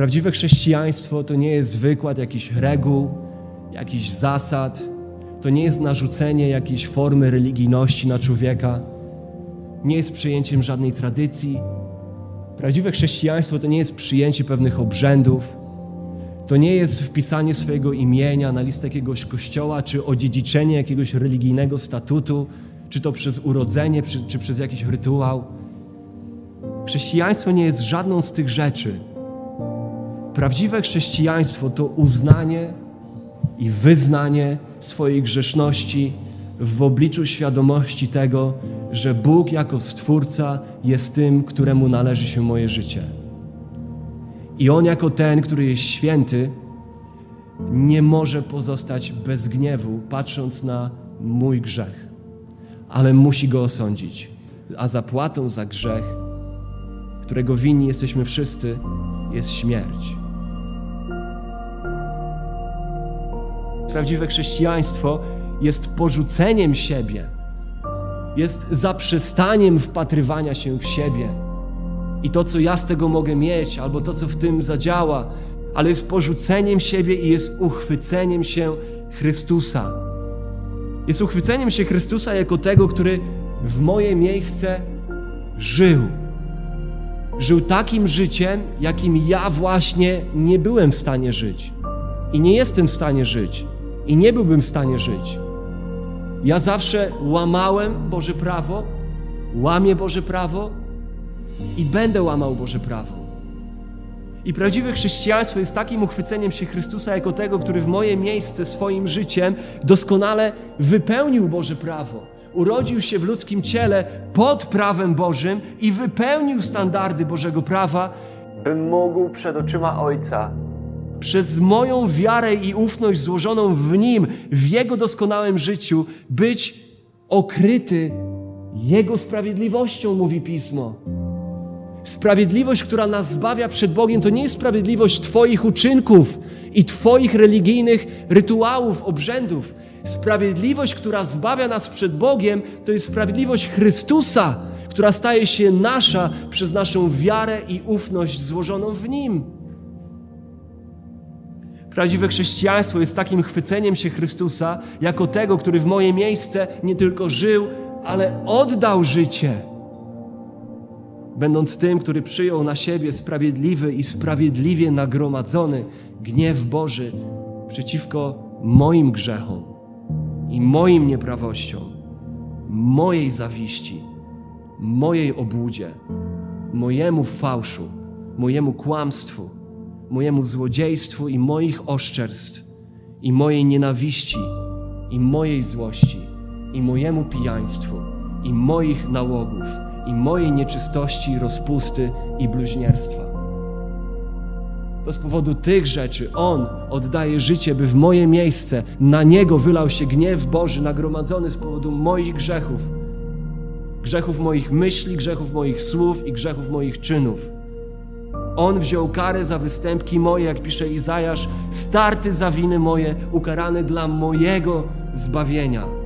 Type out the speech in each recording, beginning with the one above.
Prawdziwe chrześcijaństwo to nie jest wykład jakichś reguł, jakichś zasad, to nie jest narzucenie jakiejś formy religijności na człowieka, nie jest przyjęciem żadnej tradycji. Prawdziwe chrześcijaństwo to nie jest przyjęcie pewnych obrzędów, to nie jest wpisanie swojego imienia na listę jakiegoś kościoła, czy odziedziczenie jakiegoś religijnego statutu, czy to przez urodzenie, czy, czy przez jakiś rytuał. Chrześcijaństwo nie jest żadną z tych rzeczy. Prawdziwe chrześcijaństwo to uznanie i wyznanie swojej grzeszności w obliczu świadomości tego, że Bóg jako Stwórca jest tym, któremu należy się moje życie. I On jako ten, który jest święty, nie może pozostać bez gniewu, patrząc na mój grzech, ale musi go osądzić. A zapłatą za grzech, którego winni jesteśmy wszyscy, jest śmierć. Prawdziwe chrześcijaństwo jest porzuceniem siebie, jest zaprzestaniem wpatrywania się w siebie i to, co ja z tego mogę mieć, albo to, co w tym zadziała, ale jest porzuceniem siebie i jest uchwyceniem się Chrystusa. Jest uchwyceniem się Chrystusa jako tego, który w moje miejsce żył. Żył takim życiem, jakim ja właśnie nie byłem w stanie żyć. I nie jestem w stanie żyć. I nie byłbym w stanie żyć. Ja zawsze łamałem Boże prawo, łamię Boże prawo i będę łamał Boże prawo. I prawdziwe chrześcijaństwo jest takim uchwyceniem się Chrystusa jako tego, który w moje miejsce swoim życiem doskonale wypełnił Boże prawo. Urodził się w ludzkim ciele pod prawem Bożym i wypełnił standardy Bożego prawa, bym mógł przed oczyma Ojca przez moją wiarę i ufność złożoną w Nim, w Jego doskonałym życiu, być okryty Jego sprawiedliwością, mówi Pismo. Sprawiedliwość, która nas zbawia przed Bogiem, to nie jest sprawiedliwość Twoich uczynków i Twoich religijnych rytuałów, obrzędów. Sprawiedliwość, która zbawia nas przed Bogiem, to jest sprawiedliwość Chrystusa, która staje się nasza przez naszą wiarę i ufność złożoną w Nim. Prawdziwe chrześcijaństwo jest takim chwyceniem się Chrystusa jako tego, który w moje miejsce nie tylko żył, ale oddał życie. Będąc tym, który przyjął na siebie sprawiedliwy i sprawiedliwie nagromadzony gniew Boży przeciwko moim grzechom i moim nieprawościom, mojej zawiści, mojej obłudzie, mojemu fałszu, mojemu kłamstwu mojemu złodziejstwu i moich oszczerstw, i mojej nienawiści, i mojej złości, i mojemu pijaństwu, i moich nałogów, i mojej nieczystości, rozpusty i bluźnierstwa. To z powodu tych rzeczy On oddaje życie, by w moje miejsce na Niego wylał się gniew Boży nagromadzony z powodu moich grzechów. Grzechów moich myśli, grzechów moich słów i grzechów moich czynów. On wziął karę za występki moje, jak pisze Izajasz, starty za winy moje, ukarany dla mojego zbawienia.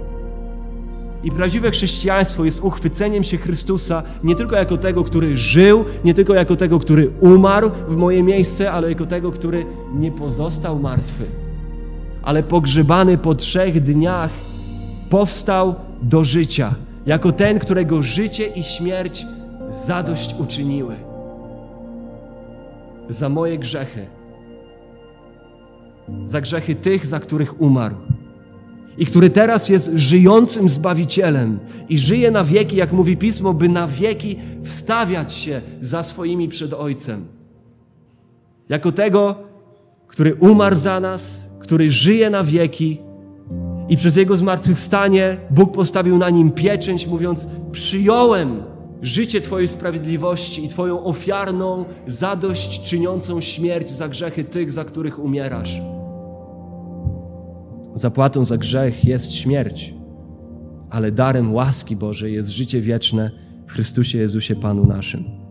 I prawdziwe chrześcijaństwo jest uchwyceniem się Chrystusa nie tylko jako tego, który żył, nie tylko jako tego, który umarł w moje miejsce, ale jako tego, który nie pozostał martwy, ale pogrzebany po trzech dniach powstał do życia, jako ten, którego życie i śmierć zadość uczyniły za moje grzechy, za grzechy tych, za których umarł. I który teraz jest żyjącym Zbawicielem i żyje na wieki, jak mówi Pismo, by na wieki wstawiać się za swoimi przed Ojcem. Jako tego, który umarł za nas, który żyje na wieki i przez Jego zmartwychwstanie Bóg postawił na nim pieczęć, mówiąc: Przyjąłem życie Twojej sprawiedliwości i Twoją ofiarną, zadość czyniącą śmierć za grzechy tych, za których umierasz. Zapłatą za grzech jest śmierć, ale darem łaski Bożej jest życie wieczne w Chrystusie Jezusie Panu naszym.